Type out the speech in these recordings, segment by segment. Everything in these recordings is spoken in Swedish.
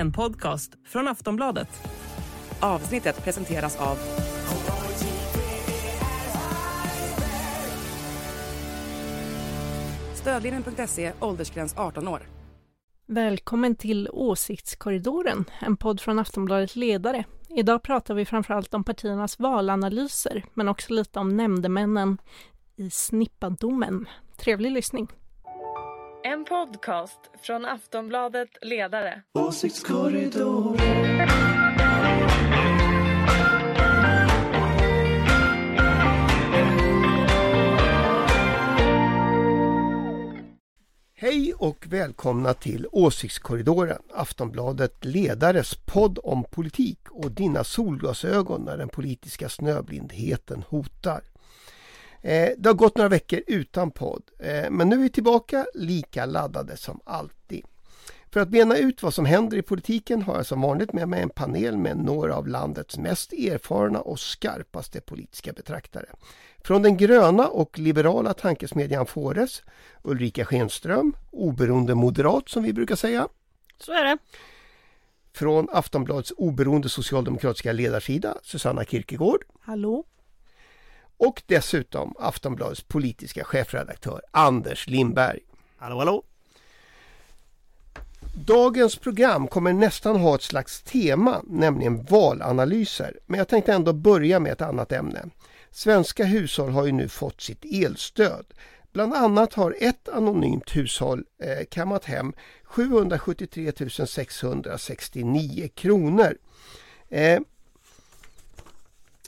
En podcast från Aftonbladet. Avsnittet presenteras av Stödlinjen.se, åldersgräns 18 år. Välkommen till Åsiktskorridoren, en podd från Aftonbladet Ledare. Idag pratar vi framförallt om partiernas valanalyser, men också lite om nämndemännen i snippadomen. Trevlig lyssning. En podcast från Aftonbladet Ledare. Åsiktskorridoren Hej och välkomna till Åsiktskorridoren, Aftonbladet Ledares podd om politik och dina solglasögon när den politiska snöblindheten hotar. Eh, det har gått några veckor utan podd, eh, men nu är vi tillbaka lika laddade som alltid. För att bena ut vad som händer i politiken har jag som vanligt med mig en panel med några av landets mest erfarna och skarpaste politiska betraktare. Från den gröna och liberala tankesmedjan Fores, Ulrika Schenström, oberoende moderat som vi brukar säga. Så är det. Från Aftonbladets oberoende socialdemokratiska ledarsida, Susanna Kierkegaard. Hallå? Och dessutom Aftonbladets politiska chefredaktör Anders Lindberg. Hallå hallå! Dagens program kommer nästan ha ett slags tema, nämligen valanalyser. Men jag tänkte ändå börja med ett annat ämne. Svenska hushåll har ju nu fått sitt elstöd. Bland annat har ett anonymt hushåll eh, kammat hem 773 669 kronor. Eh,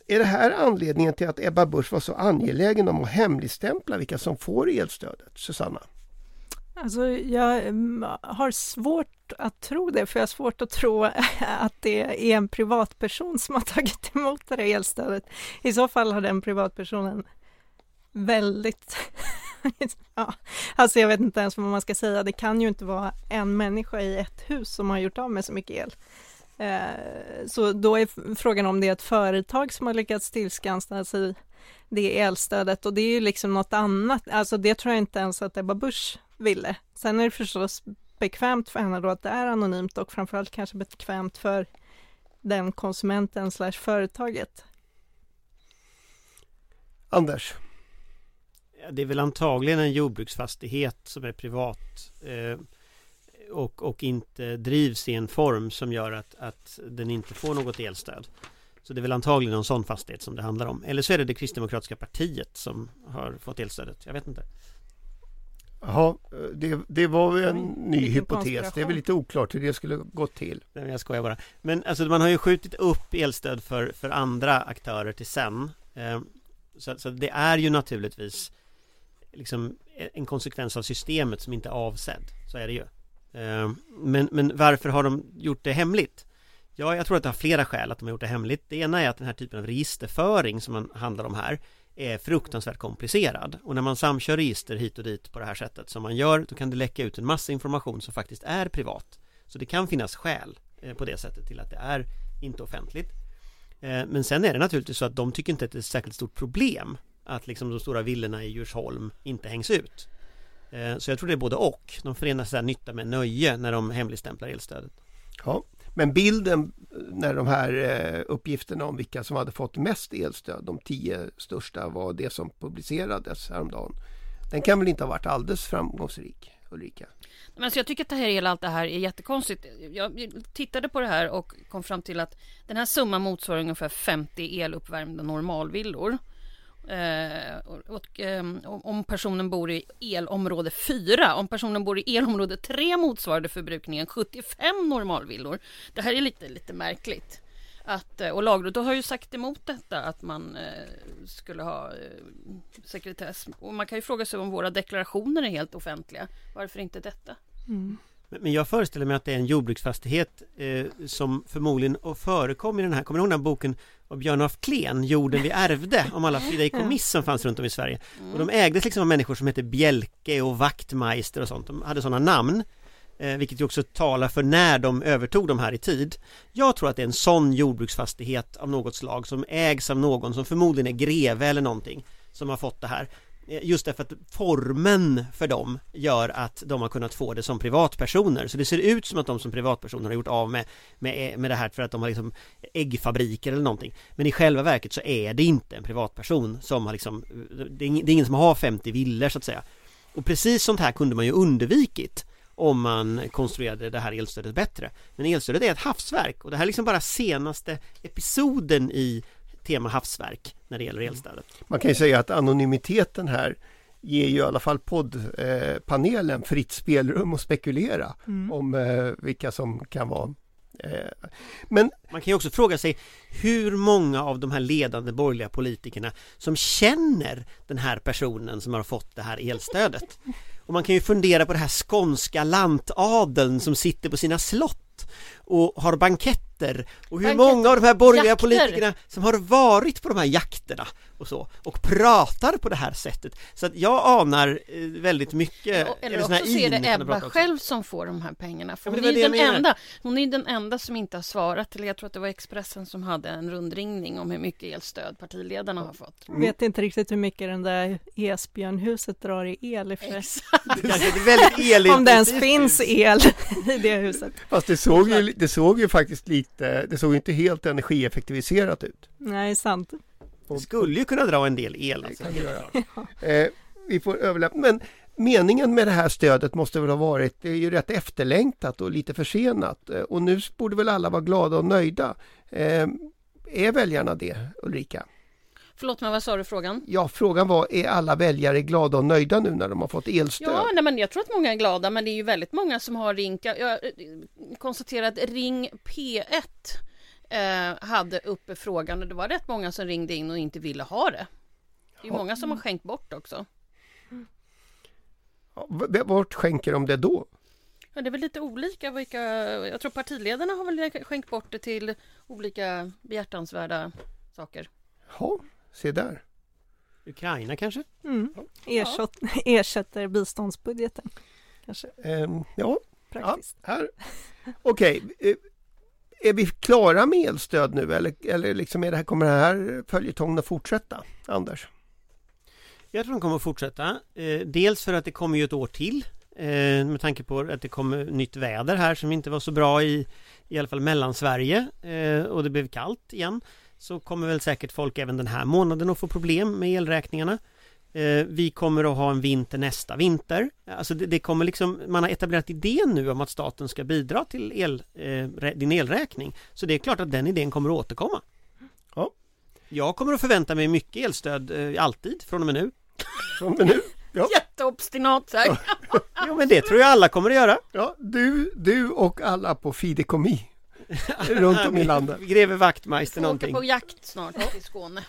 är det här anledningen till att Ebba Busch var så angelägen om att hemligstämpla vilka som får elstödet? Susanna? Alltså, jag mm, har svårt att tro det, för jag har svårt att tro att det är en privatperson som har tagit emot det här elstödet. I så fall har den privatpersonen väldigt... ja, alltså jag vet inte ens vad man ska säga. Det kan ju inte vara en människa i ett hus som har gjort av med så mycket el. Eh, Så då är frågan om det är ett företag som har lyckats tillskansa sig det elstödet och det är ju liksom något annat. Alltså det tror jag inte ens att Ebba Busch ville. Sen är det förstås bekvämt för henne då att det är anonymt och framförallt kanske bekvämt för den konsumenten slash företaget. Anders? Ja, Det är väl antagligen en jordbruksfastighet som är privat eh, och, och inte drivs i en form som gör att, att den inte får något elstöd. Så det är väl antagligen en sån fastighet som det handlar om. Eller så är det det kristdemokratiska partiet som har fått elstödet. Jag vet inte. Jaha, det, det var väl en ny vilken hypotes. Det är väl lite oklart hur det skulle gått till. Nej, jag skojar bara. Men alltså man har ju skjutit upp elstöd för, för andra aktörer till sen. Eh, så, så det är ju naturligtvis liksom en konsekvens av systemet som inte är avsedd. Så är det ju. Ehm, men, men varför har de gjort det hemligt? Ja, jag tror att det har flera skäl att de har gjort det hemligt. Det ena är att den här typen av registerföring som man handlar om här är fruktansvärt komplicerad och när man samkör register hit och dit på det här sättet som man gör då kan det läcka ut en massa information som faktiskt är privat. Så det kan finnas skäl eh, på det sättet till att det är inte offentligt. Ehm, men sen är det naturligtvis så att de tycker inte att det är ett särskilt stort problem att liksom de stora villorna i Djursholm inte hängs ut. Eh, Så jag tror det är både och. De förenar så här nytta med nöje när de hemligstämplar elstödet. Ja. Men bilden eh, när de här eh, uppgifterna om vilka som hade fått mest elstöd, de tio största, var det som publicerades häromdagen. Den kan väl inte ha varit alldeles framgångsrik, Ulrika? Men alltså jag tycker att det här, hela allt det här är jättekonstigt. Jag tittade på det här och kom fram till att den här summan motsvarar ungefär 50 eluppvärmda normalvillor. Eh, och, ehm, om personen bor i elområde 4, om personen bor i elområde 3 motsvarade förbrukningen 75 normalvillor. Det här är lite, lite märkligt. Att, eh, och lagrådet har ju sagt emot detta att man eh, skulle ha eh, sekretess. Och man kan ju fråga sig om våra deklarationer är helt offentliga. Varför inte detta? Mm. Men jag föreställer mig att det är en jordbruksfastighet eh, som förmodligen och förekom i den här, kommer du ihåg den här boken av Björn af Kleen, Jorden vi ärvde, om alla fideikommiss som fanns runt om i Sverige. Och de ägdes liksom av människor som hette Bjelke och Wachtmeister och sånt, de hade sådana namn. Eh, vilket ju också talar för när de övertog de här i tid. Jag tror att det är en sån jordbruksfastighet av något slag som ägs av någon som förmodligen är greve eller någonting som har fått det här. Eh, just därför att formen för dem gör att de har kunnat få det som privatpersoner. Så det ser ut som att de som privatpersoner har gjort av med, med, eh, med det här för att de har liksom äggfabriker eller någonting. Men i själva verket så är det inte en privatperson som har liksom eh, Det är det är ingen som har 50 villor så att säga. Och precis sånt här kunde man ju undvikit om man konstruerade det här elstödet bättre. Men elstödet är ett havsverk och det här är liksom bara senaste episoden i tema havsverk när det gäller elstödet Man kan ju säga att anonymiteten här ger ju i alla fall poddpanelen eh, panelen fritt spelrum att spekulera om eh, vilka som kan vara eh, Men Man kan ju också fråga sig hur många av de här ledande borgerliga politikerna som känner den här personen som har fått det här elstödet. Och man kan ju fundera på det här skånska lantadeln som sitter på sina slott och har banketter och hur Banketter. många av de här borgerliga Jakter. politikerna som har varit på de här jakterna och så och pratar på det här sättet. Så att jag anar eh, väldigt mycket Och- Eller också så är det Ebba själv som får de här pengarna. För Ja, men hon, är den enda, hon är den enda som inte har svarat. Eller jag tror att det var Expressen som hade en rundringning om hur mycket elstöd partiledarna har fått. Jag vet inte riktigt hur mycket den där Esbjörnhuset drar i el för. Exakt. Det Om det ens finns el i det huset. fast det såg ju, det såg ju faktiskt lite, det såg ju inte helt energieffektiviserat ut. Nej, sant. Det skulle ju kunna dra en del el alltså. kan det göra. Eh, vi får överlämna. Men meningen med det här stödet måste väl ha varit, det är ju rätt efterlängtat och lite försenat. Eh, och nu borde väl alla vara glada och nöjda. Eh, är väljarna det, Ulrika? Förlåt mig, vad sa du frågan? Ja, frågan var, är alla väljare glada och nöjda nu när de har fått elstöd? Ja, nej, men jag tror att många är glada, men det är ju väldigt många som har ringt. Jag, eh, konstaterar att Ring P1 eh, hade uppe frågan och det var rätt många som ringde in och inte ville ha det. Det är ju många som har skänkt bort också. Ja, Vart skänker de det då? Ja, det är väl lite olika vilka, jag tror partiledarna har väl skänkt bort det till olika behjärtansvärda saker. Ja, se där. Ukraina kanske? Mm. Ersätt, ersätter biståndsbudgeten. Kanske Ehm, ja, ja, praktiskt. här. Okej, eh, är vi klara med elstöd nu eller, eller liksom är det här, kommer den här följetongen att fortsätta? Anders? Jag tror de kommer att fortsätta. Eh, dels för att det kommer ju ett år till. Eh, med tanke på att det kommer nytt väder här som inte var så bra i i alla fall Mellansverige och det blev kallt igen. Så kommer väl säkert folk även den här månaden att få problem med elräkningarna. Eh, vi kommer att ha en vinter nästa vinter. Alltså det, det kommer liksom, man har etablerat idén nu om att staten ska bidra till el, eh, din elräkning. Så det är klart att den idén kommer att återkomma. Ja. Jag kommer att förvänta mig mycket elstöd eh, alltid från och med nu. Från och med nu? Ja. Jätteobstinat så här. Jo men det tror jag alla kommer att göra. Ja, du, du och alla på Fideikommi runt om i landet. Greve Wachtmeister någonting. på jakt snart i Skåne.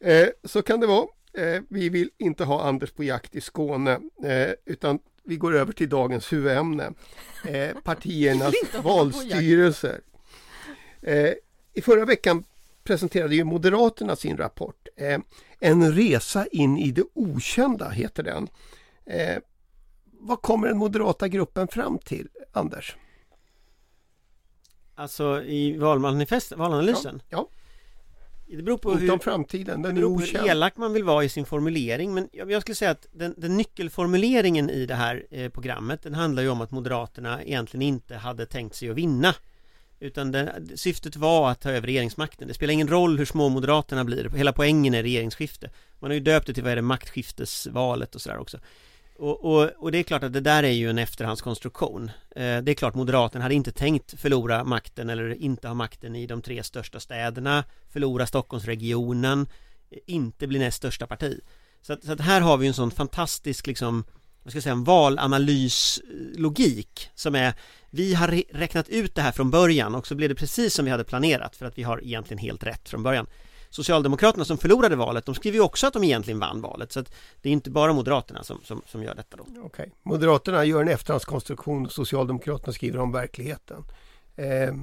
Eh, så kan det vara. Eh, vi vill inte ha Anders på jakt i Skåne eh, utan vi går över till dagens huvudämne. Eh, partiernas valstyrelser. Eh, I förra veckan presenterade ju Moderaterna sin rapport. Eh, en resa in i det okända heter den. Eh, vad kommer den moderata gruppen fram till, Anders? Alltså i valmanifest, valanalysen. Ja, Det beror på inte hur, om framtiden, den är på hur okänd. elak man vill vara i sin formulering. Men jag, skulle säga att den, den nyckelformuleringen i det här eh, programmet den handlar ju om att Moderaterna egentligen inte hade tänkt sig att vinna. Utan det, syftet var att ta över regeringsmakten. Det spelar ingen roll hur små Moderaterna blir. Hela poängen är regeringsskifte. Man har ju döpt det till vad är det, maktskiftesvalet och sådär också. Och, och, och det är klart att det där är ju en efterhandskonstruktion. Eh, det är klart Moderaterna hade inte tänkt förlora makten eller inte ha makten i de tre största städerna, förlora Stockholmsregionen, eh, inte bli näst största parti. Så att, så att här har vi en sån fantastisk liksom, vad ska jag säga, en valanalyslogik som är vi har räknat ut det här från början och så blev det precis som vi hade planerat för att vi har egentligen helt rätt från början. Socialdemokraterna som förlorade valet, de skriver ju också att de egentligen vann valet så att det är inte bara Moderaterna som, som, som gör detta då. Okej. Moderaterna gör en efterhandskonstruktion och Socialdemokraterna skriver om verkligheten. Eh,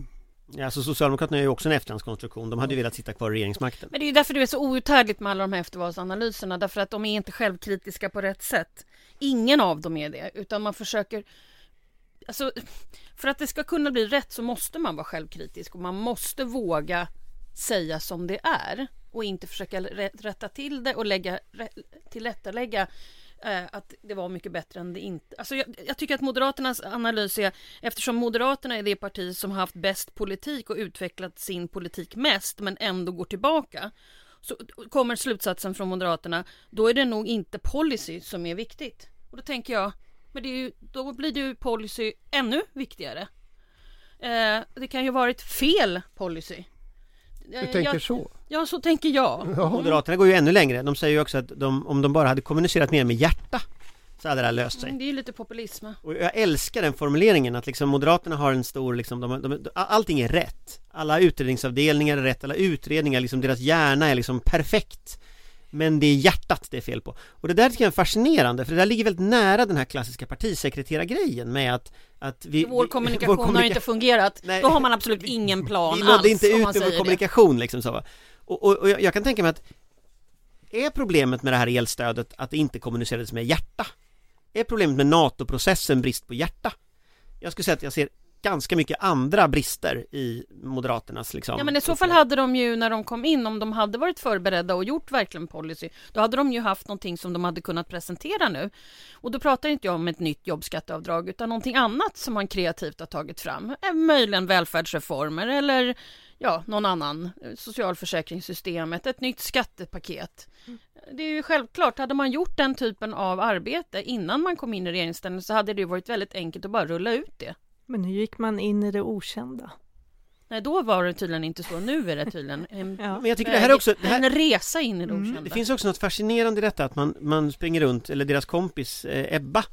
Ja, alltså Socialdemokraterna är ju också en efterhandskonstruktion, de hade ju velat sitta kvar i regeringsmakten. Men det är ju därför det är så outhärdligt med alla de här eftervalsanalyserna, därför att de är inte självkritiska på rätt sätt. Ingen av dem är det, utan man försöker... Alltså, för att det ska kunna bli rätt så måste man vara självkritisk och man måste våga säga som det är. och inte försöka rätta till det och lägga, tillrättalägga eh, att det var mycket bättre än det inte. Alltså jag, jag, tycker att Moderaternas analys är, eftersom Moderaterna är det parti som har haft bäst politik och utvecklat sin politik mest, men ändå går tillbaka, så kommer slutsatsen från Moderaterna, då är det nog inte policy som är viktigt. Och då tänker jag, men det är ju, då blir det ju policy ännu viktigare. Eh, det kan ju varit fel policy. Du tänker jag, så? Ja, så tänker jag. Ja. Moderaterna går ju ännu längre. De säger ju också att de, om de bara hade kommunicerat mer med hjärta så hade det här löst sig. Mm, det är ju lite populism. Och jag älskar den formuleringen att liksom Moderaterna har en stor liksom, de, de, allting är rätt. Alla utredningsavdelningar är rätt, alla utredningar, liksom deras hjärna är liksom perfekt. Men det är hjärtat det är fel på. Och det där tycker jag är fascinerande, för det där ligger väldigt nära den här klassiska partisekreterargrejen med att, att vi, Vår kommunikation vår kommunika har inte fungerat, Nej, då har man absolut ingen plan vi alls. Vi inte ut vår kommunikation liksom så. Och, och, och jag, jag kan tänka mig att är problemet med det här elstödet att det inte kommunicerades med hjärta? Är problemet med NATO-processen brist på hjärta? Jag skulle säga att jag ser ganska mycket andra brister i Moderaternas liksom Ja men i så fall hade de ju när de kom in, om de hade varit förberedda och gjort verkligen policy, då hade de ju haft någonting som de hade kunnat presentera nu. Och då pratar inte jag om ett nytt jobbskatteavdrag utan någonting annat som man kreativt har tagit fram. Eh, möjligen välfärdsreformer eller ja, någon annan, eh, socialförsäkringssystemet, ett nytt skattepaket. Mm. Det är ju självklart, hade man gjort den typen av arbete innan man kom in i regeringsställning så hade det varit väldigt enkelt att bara rulla ut det. Men nu gick man in i det okända. Nej, då var det tydligen inte så. Nu är det tydligen en, ja. Men jag tycker det här är också, det här, en resa in i det okända. Mm. Det finns också något fascinerande i detta att man, man springer runt, eller deras kompis eh, Ebba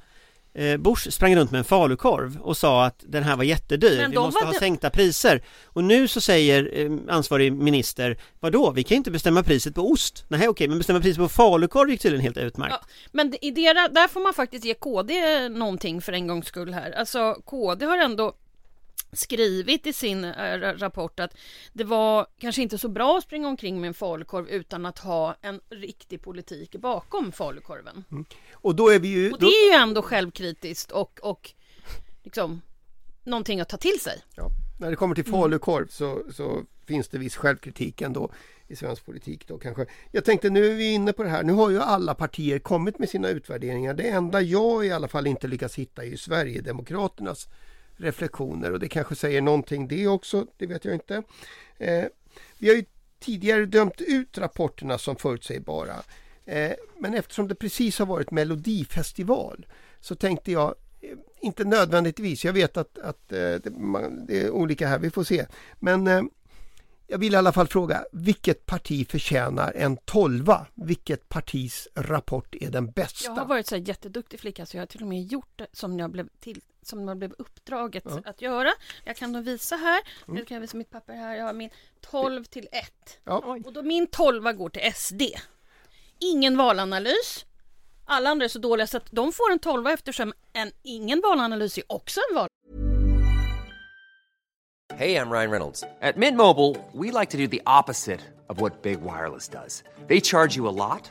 eh, Bush sprang runt med en falukorv och sa att den här var jättedyr, vi måste ha det... sänkta priser. Och nu så säger eh, ansvarig minister, vadå, vi kan inte bestämma priset på ost. Nej okej, men bestämma priset på falukorv gick tydligen helt utmärkt. Ja, men i det, där får man faktiskt ge KD någonting för en gångs skull här. Alltså KD har ändå skrivit i sin äh, rapport att det var kanske inte så bra att springa omkring med en falukorv utan att ha en riktig politik bakom falukorven. Mm. Och då är vi ju... Och det är ju ändå självkritiskt och, och liksom någonting att ta till sig. Ja. När det kommer till falukorv så, så finns det viss självkritik ändå i svensk politik då kanske. Jag tänkte nu är vi inne på det här. Nu har ju alla partier kommit med sina utvärderingar. Det enda jag i alla fall inte lyckas hitta är ju Sverigedemokraternas reflektioner och det kanske säger någonting det också, det vet jag inte. Eh, vi har ju tidigare dömt ut rapporterna som förutsägbara. Eh, men eftersom det precis har varit Melodifestival så tänkte jag eh, inte nödvändigtvis, jag vet att, att eh, det, man, det, är olika här, vi får se. Men eh, jag vill i alla fall fråga, vilket parti förtjänar en tolva? Vilket partis rapport är den bästa? Jag har varit så jätteduktig flicka så jag har till och med gjort det som jag blev, till, som jag blev uppdraget ja. att göra. Jag kan då visa här, mm. nu kan jag visa mitt papper här, jag har min 12 till 1. Ja. Och då min 12 går till SD. Ingen valanalys. Alla andra är så dåliga så att de får en 12 eftersom en ingen valanalys är också en val. Hej, jag Ryan Reynolds. At Mint Mobile, we like to do the opposite of what Big Wireless does. They charge you a lot,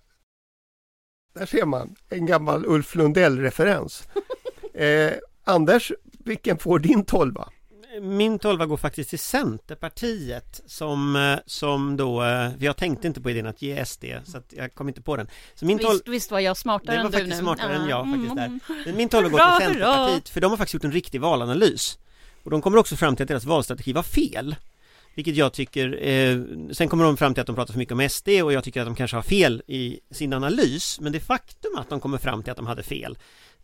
Där ser man en gammal Ulf Lundell-referens. eh, Anders, vilken får din tolva? Min tolva går faktiskt till Centerpartiet som, eh, som då, eh, jag tänkte inte på idén att ge SD så att jag kom inte på den. Så min tolv... visst, visst var jag smartare än du nu. Det var faktiskt smartare än jag faktiskt där. Men min tolva går till Centerpartiet för de har faktiskt gjort en riktig valanalys. Och de kommer också fram till att deras valstrategi var fel. Vilket jag tycker, eh, sen kommer de fram till att de pratar för mycket om SD och jag tycker att de kanske har fel i sin analys Men det faktum att de kommer fram till att de hade fel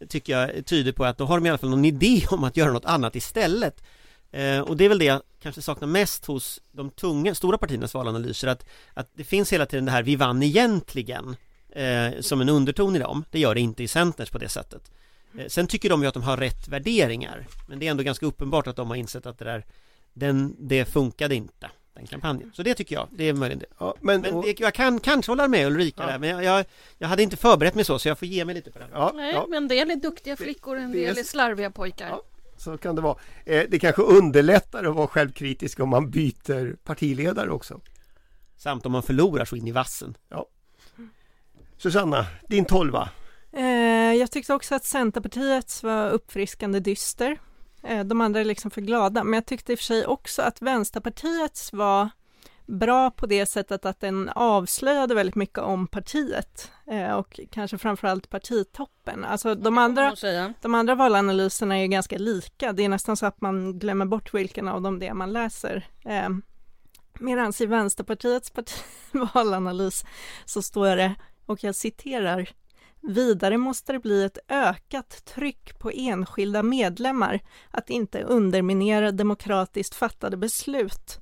Tycker jag tyder på att då har de i alla fall någon idé om att göra något annat istället. Eh, Och det är väl det jag kanske saknar mest hos de tunga, stora partiernas valanalyser att, att det finns hela tiden det här vi vann egentligen eh, Som en underton i dem, det gör det inte i Centerns på det sättet. Eh, Sen tycker de ju att de har rätt värderingar Men det är ändå ganska uppenbart att de har insett att det där den, det funkade inte den kampanjen. Så det tycker jag, det är möjligt. Ja, men, Men och, det, jag kan kanske hålla med Ulrika Ja. där, men jag, jag, jag hade inte förberett mig så, så jag får ge mig lite på den. ja, Nej, ja, men en del är duktiga flickor, en det är del är slarviga pojkar. Ja. så kan det vara. Eh, det kanske underlättar att vara självkritisk om man byter partiledare också. Samt om man förlorar så in i vassen. Susanna, din tolva. Eh, jag tyckte också att Centerpartiets var uppfriskande dyster. Eh, de andra är liksom för glada, men jag tyckte i och för sig också att Vänsterpartiets var bra på det sättet att den avslöjade väldigt mycket om partiet eh, och kanske framförallt partitoppen. Alltså de andra, de andra valanalyserna är ju ganska lika. Det är nästan så att man glömmer bort vilken av dem det är man läser. Eh, Medan i Vänsterpartiets parti valanalys så står det, och jag citerar, Vidare måste det bli ett ökat tryck på enskilda medlemmar att inte underminera demokratiskt fattade beslut.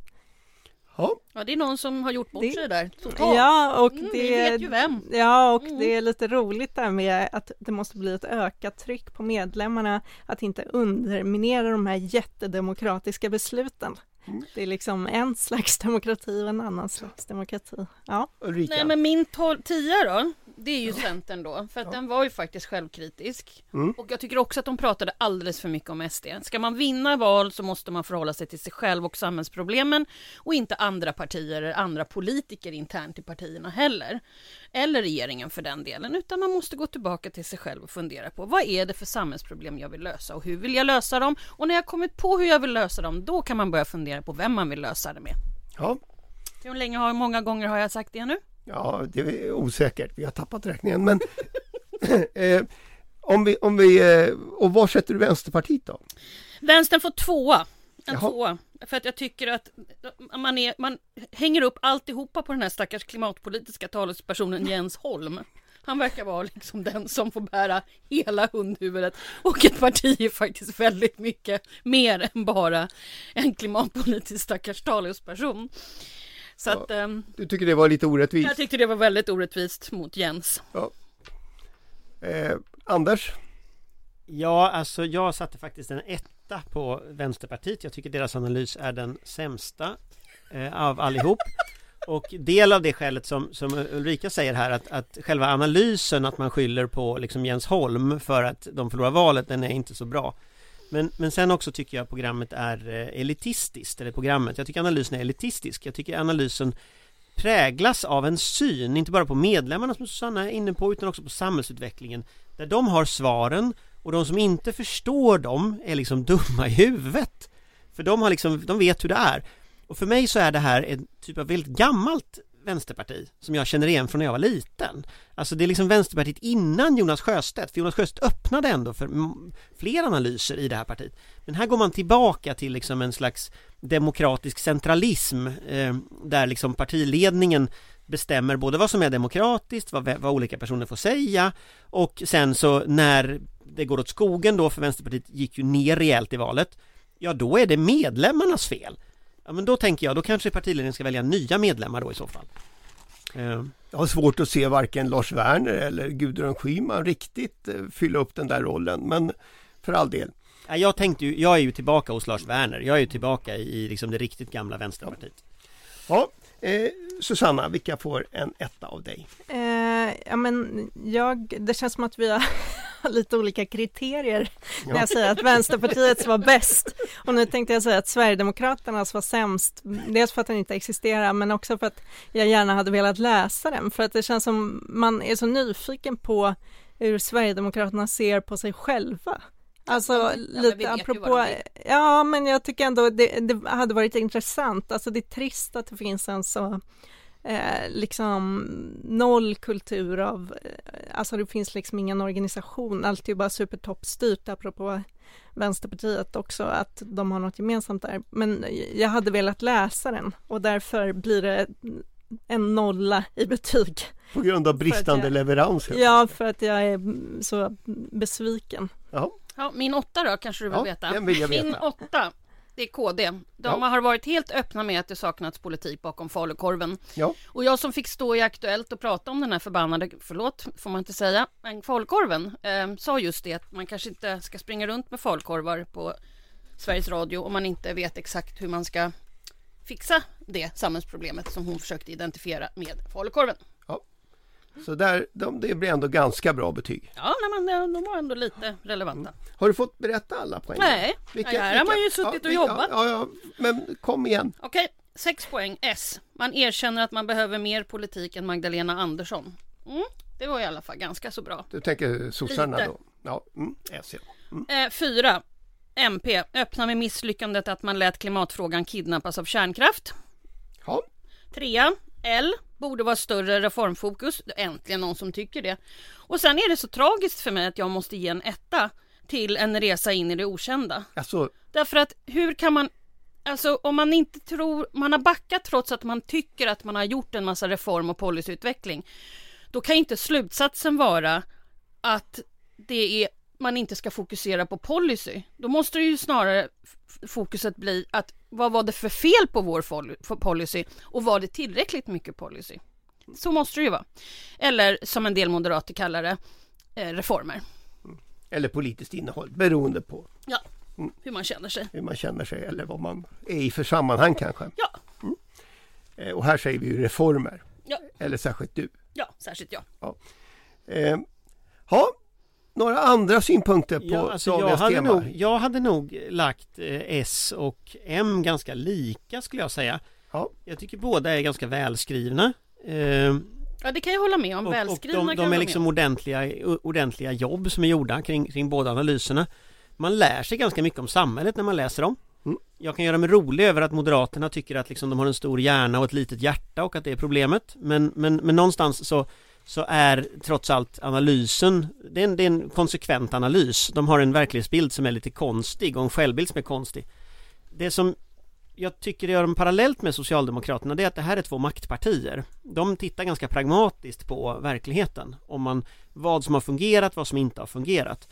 Ja, Ja, det är någon som har gjort bort Det- sig där totalt. Ja, och Mm, det, vi vet ju vem. Ja, och Mm. det är lite roligt där med att det måste bli ett ökat tryck på medlemmarna att inte underminera de här jättedemokratiska besluten. Mm. Det är liksom en slags demokrati och en annan slags demokrati. Ja, Ulrika. Nej men min tia då, det är ju Centern då, för att den var ju faktiskt självkritisk. Mm. Och jag tycker också att de pratade alldeles för mycket om SD. Ska man vinna val så måste man förhålla sig till sig själv och samhällsproblemen och inte andra partier eller andra politiker internt i partierna heller. Eller regeringen för den delen, utan man måste gå tillbaka till sig själv och fundera på vad är det för samhällsproblem jag vill lösa och hur vill jag lösa dem? Och när jag kommit på hur jag vill lösa dem, då kan man börja fundera på vem man vill lösa det med. Ja, Hur länge har, många gånger har jag sagt det nu? Ja, det är osäkert. Vi har tappat räkningen. Men eh, om vi, om vi, eh, och var sätter du Vänsterpartiet då? Vänstern får tvåa. En Jaha. tvåa. För att jag tycker att man, är, man hänger upp alltihopa på den här stackars klimatpolitiska talespersonen Jens Holm. Han verkar vara liksom den som får bära hela hundhuvudet. Och ett parti är faktiskt väldigt mycket mer än bara en klimatpolitisk stackars talesperson. Så att ehm, Du tycker det var lite orättvist? jag tyckte det var väldigt orättvist mot Jens. Eh, Anders? Ja, alltså jag satte faktiskt en etta på Vänsterpartiet. Jag tycker deras analys är den sämsta eh, av allihop. Och del av det skälet som, som Ulrika säger här att, att själva analysen att man skyller på liksom Jens Holm för att de förlorar valet, den är inte så bra. Men, men sen också tycker jag programmet är eh, elitistiskt, eller programmet, jag tycker analysen är elitistisk. Jag tycker analysen präglas av en syn, inte bara på medlemmarna som Susanna är inne på, utan också på samhällsutvecklingen. Där de har svaren och de som inte förstår dem är liksom dumma i huvudet. För de har liksom, de vet hur det är. Och för mig så är det här en typ av väldigt gammalt vänsterparti som jag känner igen från när jag var liten. Alltså det är liksom Vänsterpartiet innan Jonas Sjöstedt, för Jonas Sjöstedt öppnade ändå för fler analyser i det här partiet. Men här går man tillbaka till liksom en slags demokratisk centralism eh, där liksom partiledningen bestämmer både vad som är demokratiskt, vad, vad olika personer får säga och sen så när det går åt skogen då för Vänsterpartiet gick ju ner rejält i valet ja då är det medlemmarnas fel. Ja men då tänker jag, då kanske partiledningen ska välja nya medlemmar då i så fall. Eh, Jag har svårt att se varken Lars Werner eller Gudrun Schyman riktigt eh, fylla upp den där rollen. Men för all del. jag tänkte ju, jag är ju tillbaka hos Lars Werner, jag är ju tillbaka i, i liksom det riktigt gamla Vänsterpartiet. Ja, eh, Susanna, vilka får en etta av dig? eh, ja men jag, det känns som att vi har lite olika kriterier när jag säger att Vänsterpartiets var bäst. Och nu tänkte jag säga att Sverigedemokraternas var sämst, dels för att den inte existerar, men också för att jag gärna hade velat läsa den, för att det känns som man är så nyfiken på hur Sverigedemokraterna ser på sig själva. Alltså men lite ju apropå, ja men jag tycker ändå det, det hade varit intressant, alltså det är trist att det finns en så eh, liksom noll kultur av, eh, alltså det finns liksom ingen organisation, allt är ju bara supertoppstyrt apropå Vänsterpartiet också, att de har något gemensamt där. Men jag hade velat läsa den och därför blir det en nolla i betyg. På grund av bristande jag- leverans? Ja, för att jag är så besviken. Jaha. Ja, min åtta då kanske du vill Ja, veta? den vill jag veta. Min åtta, det är KD. De Ja. har varit helt öppna med att det saknats politik bakom falukorven. Ja. Och jag som fick stå i Aktuellt och prata om den här förbannade, förlåt, får man inte säga, men falukorven, eh, sa just det att man kanske inte ska springa runt med falukorvar på Sveriges Radio om man inte vet exakt hur man ska fixa det samhällsproblemet som hon försökte identifiera med falukorven. Så där, de, det blir ändå ganska bra betyg. Ja, nej, men de var ändå lite relevanta. Har du fått berätta alla poäng? Nej, Vilka- här har man ju vilka- suttit och vilka- jobbat. Ja, ja, men kom igen. Okej, sex poäng. S. Man erkänner att man behöver mer politik än Magdalena Andersson. Mm, det var i alla fall ganska så bra. Du tänker sossarna Lite. då? Ja, mm, ser. Mm. Eh, fyra. MP. Öppna med misslyckandet att man lät klimatfrågan kidnappas av kärnkraft. Ja, Trea. L. Borde vara större reformfokus. Äntligen någon som tycker det. Och sen är det så tragiskt för mig att jag måste ge en etta till en resa in i det okända. alltså, Därför att hur kan man Alltså om man inte tror, man har backat trots att man tycker att man har gjort en massa reform och policyutveckling. Då kan inte slutsatsen vara att det är, man inte ska fokusera på policy. Då måste det ju snarare fokuset bli att vad var det för fel på vår policy och var det tillräckligt mycket policy? Så måste det ju vara. Eller som en del moderater kallar det, eh, reformer. eller politiskt innehåll beroende på Ja, hur man känner sig. hur man känner sig eller vad man är i för sammanhang kanske. Ja, Eh, Och här säger vi ju reformer. Ja. Eller särskilt du. ja, särskilt jag. Eh, ha, några andra synpunkter på Ja, alltså jag, dagens hade tema? nog, jag hade nog lagt eh, S och M ganska lika skulle jag säga. Ja. Jag tycker båda är ganska välskrivna. Eh, Ja, det kan jag hålla med om. och, och Välskrivna de, kan jag de är liksom ordentliga, ordentliga jobb som är gjorda kring, kring båda analyserna. Man lär sig ganska mycket om samhället när man läser dem. Mm. Jag kan göra mig rolig över att Moderaterna tycker att liksom de har en stor hjärna och ett litet hjärta och att det är problemet. Men, men, men någonstans så, så är trots allt analysen, det är, en, det är en konsekvent analys. De har en verklighetsbild som är lite konstig och en självbild som är konstig. Det som jag tycker gör dem parallellt med Socialdemokraterna det är att det här är två maktpartier. De tittar ganska pragmatiskt på verkligheten. Om man, vad som har fungerat, vad som inte har fungerat.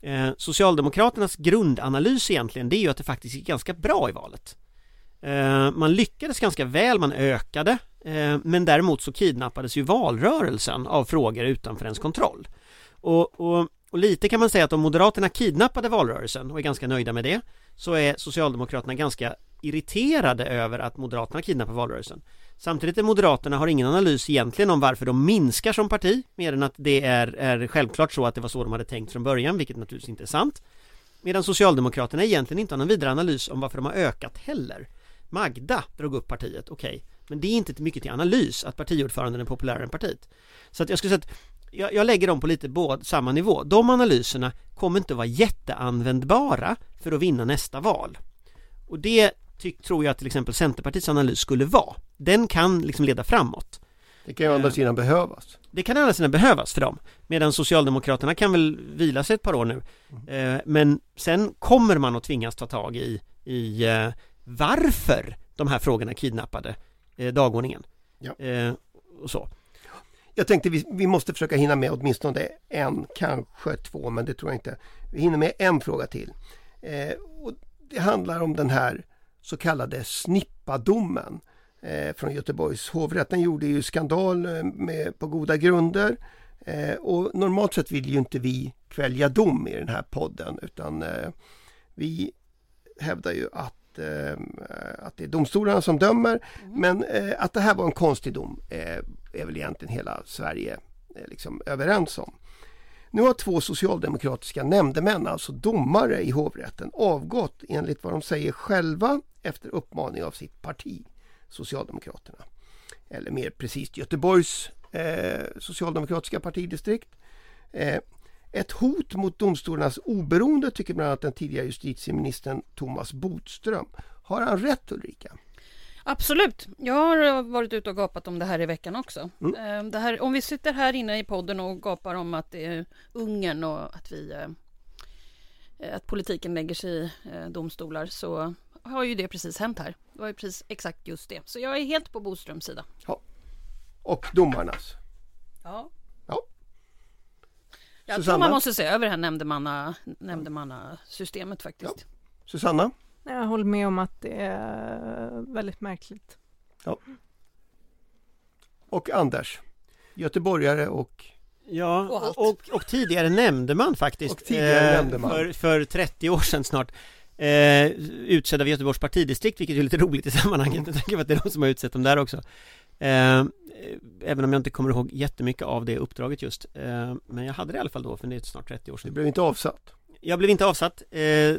Eh, Socialdemokraternas grundanalys egentligen det är ju att det faktiskt gick ganska bra i valet. Eh, man lyckades ganska väl, man ökade eh, men däremot så kidnappades ju valrörelsen av frågor utanför ens kontroll. Och, och, och lite kan man säga att om Moderaterna kidnappade valrörelsen och är ganska nöjda med det så är Socialdemokraterna ganska irriterade över att Moderaterna kidnappar valrörelsen. Samtidigt är Moderaterna har ingen analys egentligen om varför de minskar som parti mer än att det är, är självklart så att det var så de hade tänkt från början vilket naturligtvis inte är sant. Medan Socialdemokraterna egentligen inte har någon vidare analys om varför de har ökat heller. Magda drog upp partiet, okej. Men det är inte mycket till analys att partiordföranden är populärare än partiet. Så att jag skulle säga att jag, jag lägger dem på lite båda, samma nivå. De analyserna kommer inte vara jätteanvändbara för att vinna nästa val. Och det tyck, tror jag att till exempel Centerpartiets analys skulle vara. Den kan liksom leda framåt. Det kan ju å andra sidan behövas. Det kan å andra sidan behövas för dem. Medan Socialdemokraterna kan väl vila sig ett par år nu. Eh, men sen kommer man att tvingas ta tag i, i eh, varför de här frågorna kidnappade eh, dagordningen. Ja. Eh, och så. Jag tänkte vi, vi måste försöka hinna med åtminstone en, kanske två, men det tror jag inte. Vi hinner med en fråga till. Eh, och det handlar om den här så kallade snippadomen eh, från Göteborgs hovrätt. Den gjorde ju skandal eh, med, på goda grunder. Eh, och normalt sett vill ju inte vi kvälja dom i den här podden utan eh, vi hävdar ju att, eh, att det är domstolarna som dömer. Men eh, att det här var en konstig dom eh, är väl egentligen hela Sverige liksom överens om. Nu har två socialdemokratiska nämndemän, alltså domare i hovrätten, avgått enligt vad de säger själva efter uppmaning av sitt parti, Socialdemokraterna. Eller mer precis Göteborgs eh, socialdemokratiska partidistrikt. Eh, ett hot mot domstolarnas oberoende tycker bland annat den tidigare justitieministern Thomas Bodström. Har han rätt Ulrika? Absolut. Jag har eh, varit ute och gapat om det här i veckan också. Mm. Eh, Det här, om vi sitter här inne i podden och gapar om att det är Ungern och att vi eh, att politiken lägger sig i eh, domstolar så har ju det precis hänt här. Det var ju precis exakt just det. Så jag är helt på Boströms sida. Och domarnas? Ja. Ja. Jag tror Susanna? man måste se över det här nämndemanna, nämndemannasystemet faktiskt. Susanna? Jag håller med om att det är väldigt märkligt. Och Anders? Göteborgare och Ja, Och och, och, tidigare nämndeman faktiskt. Och tidigare eh, nämndeman. För, för 30 år sedan snart. eh, utsedda av Göteborgs partidistrikt, vilket är lite roligt i sammanhanget med tanke på att det är de som har utsett dem där också. Eh, även om jag inte kommer ihåg jättemycket av det uppdraget just. Eh, men jag hade det i alla fall då, för det är snart 30 år sedan. Du blev inte avsatt? Jag blev inte avsatt, eh,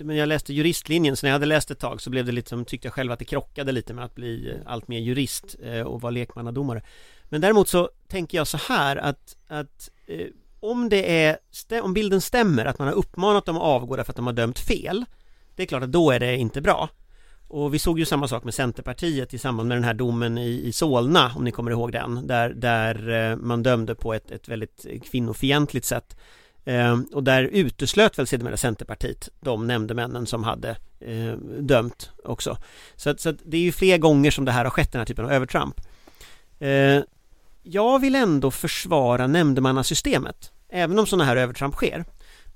men jag läste juristlinjen, så när jag hade läst ett tag så blev det liksom, tyckte jag själv att det krockade lite med att bli allt mer jurist och vara lekmannadomare. Men däremot så tänker jag så här att, att om det är, om bilden stämmer att man har uppmanat dem att avgå därför att de har dömt fel, det är klart att då är det inte bra. Och vi såg ju samma sak med Centerpartiet i samband med den här domen i, i Solna, om ni kommer ihåg den, där, där eh, man dömde på ett, ett väldigt kvinnofientligt sätt. Eh, och där uteslöt väl sedermera Centerpartiet de nämndemännen som hade eh, dömt också. Så, att, så att det är ju fler gånger som det här har skett, den här typen av övertramp. Eh, jag vill ändå försvara nämndemannasystemet, även om sådana här övertramp sker.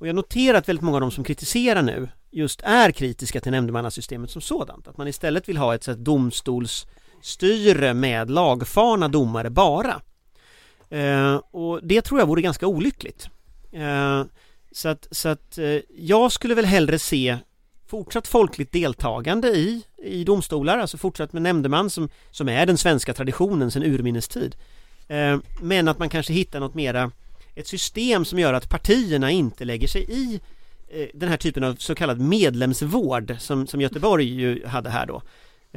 Och jag noterar att väldigt många av de som kritiserar nu just är kritiska till nämndemannasystemet som sådant. Att man istället vill ha ett sätt domstolsstyre med lagfarna domare bara. Eh, och det tror jag vore ganska olyckligt. Eh, så att, så att eh, jag skulle väl hellre se fortsatt folkligt deltagande i, i domstolar, alltså fortsatt med nämndeman som, som är den svenska traditionen sedan urminnes tid. Eh, men att man kanske hittar något mera ett system som gör att partierna inte lägger sig i eh, den här typen av så kallad medlemsvård som, som Göteborg ju hade här då.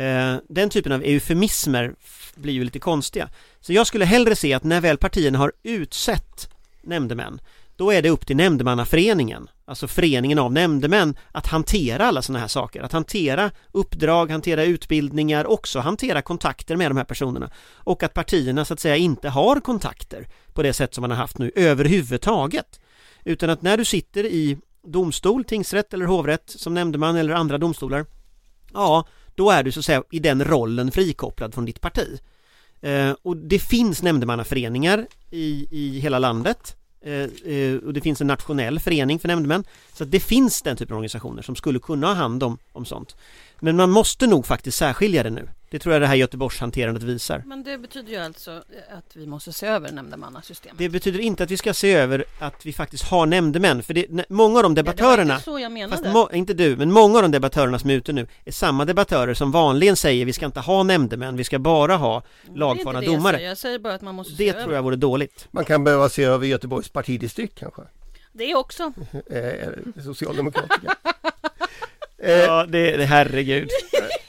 Eh, den typen av eufemismer blir ju lite konstiga. Så jag skulle hellre se att när väl partierna har utsett nämndemän då är det upp till nämndemannaföreningen, alltså föreningen av nämndemän, att hantera alla sådana här saker, att hantera uppdrag, hantera utbildningar, också hantera kontakter med de här personerna och att partierna så att säga inte har kontakter på det sätt som man har haft nu överhuvudtaget. Utan att när du sitter i domstol, tingsrätt eller hovrätt som nämndeman eller andra domstolar, ja, då är du så att säga i den rollen frikopplad från ditt parti. Eh, och det finns nämndemannaföreningar i, i hela landet Eh, eh, och det finns en nationell förening för nämndemän. Så att det finns den typen av organisationer som skulle kunna ha hand om, om sånt. Men man måste nog faktiskt särskilja det nu det tror jag det här Göteborgshanterandet visar. Men det betyder ju alltså att vi måste se över nämndemannasystemet. Det betyder inte att vi ska se över att vi faktiskt har nämndemän, för det, många av de debattörerna... Ja, det var inte så jag menade. Fast, inte du, men många av de debattörerna som är ute nu är samma debattörer som vanligen säger vi ska inte ha nämndemän, vi ska bara ha lagfarna domare. Jag säger. jag säger bara att man måste Det tror jag vore dåligt. Man kan behöva se över Göteborgs partidistrikt kanske? Det också. eh, socialdemokratiska. ja, det, det herregud.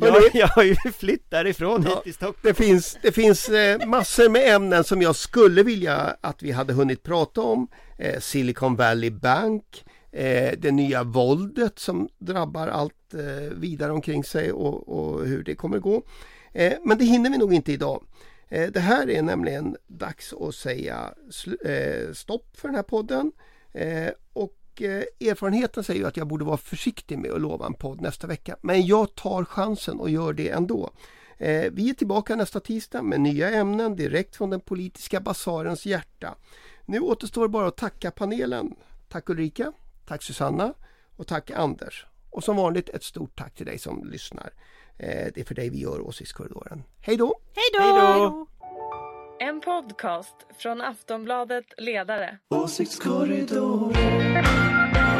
Jag, jag har ju flytt därifrån ja, hit till Stockholm. Det finns, det finns eh, massor med ämnen som jag skulle vilja att vi hade hunnit prata om. Eh, Silicon Valley Bank, eh, det nya våldet som drabbar allt eh, vidare omkring sig och, och, hur det kommer gå. Eh, men det hinner vi nog inte idag. Eh, det här är nämligen dags att säga stopp för den här podden. och Eh, erfarenheten säger att jag borde vara försiktig med att lova en podd nästa vecka. Men jag tar chansen och gör det ändå. Eh, vi är tillbaka nästa tisdag med nya ämnen direkt från den politiska basarens hjärta. Nu återstår bara att tacka panelen. Tack Ulrika, tack Susanna och tack Anders. Och som vanligt ett stort tack till dig som lyssnar. Eh, det är för dig vi gör Åsiktskorridoren. Hej då! Hej då! En podcast från Aftonbladet Ledare. Åsiktskorridoren.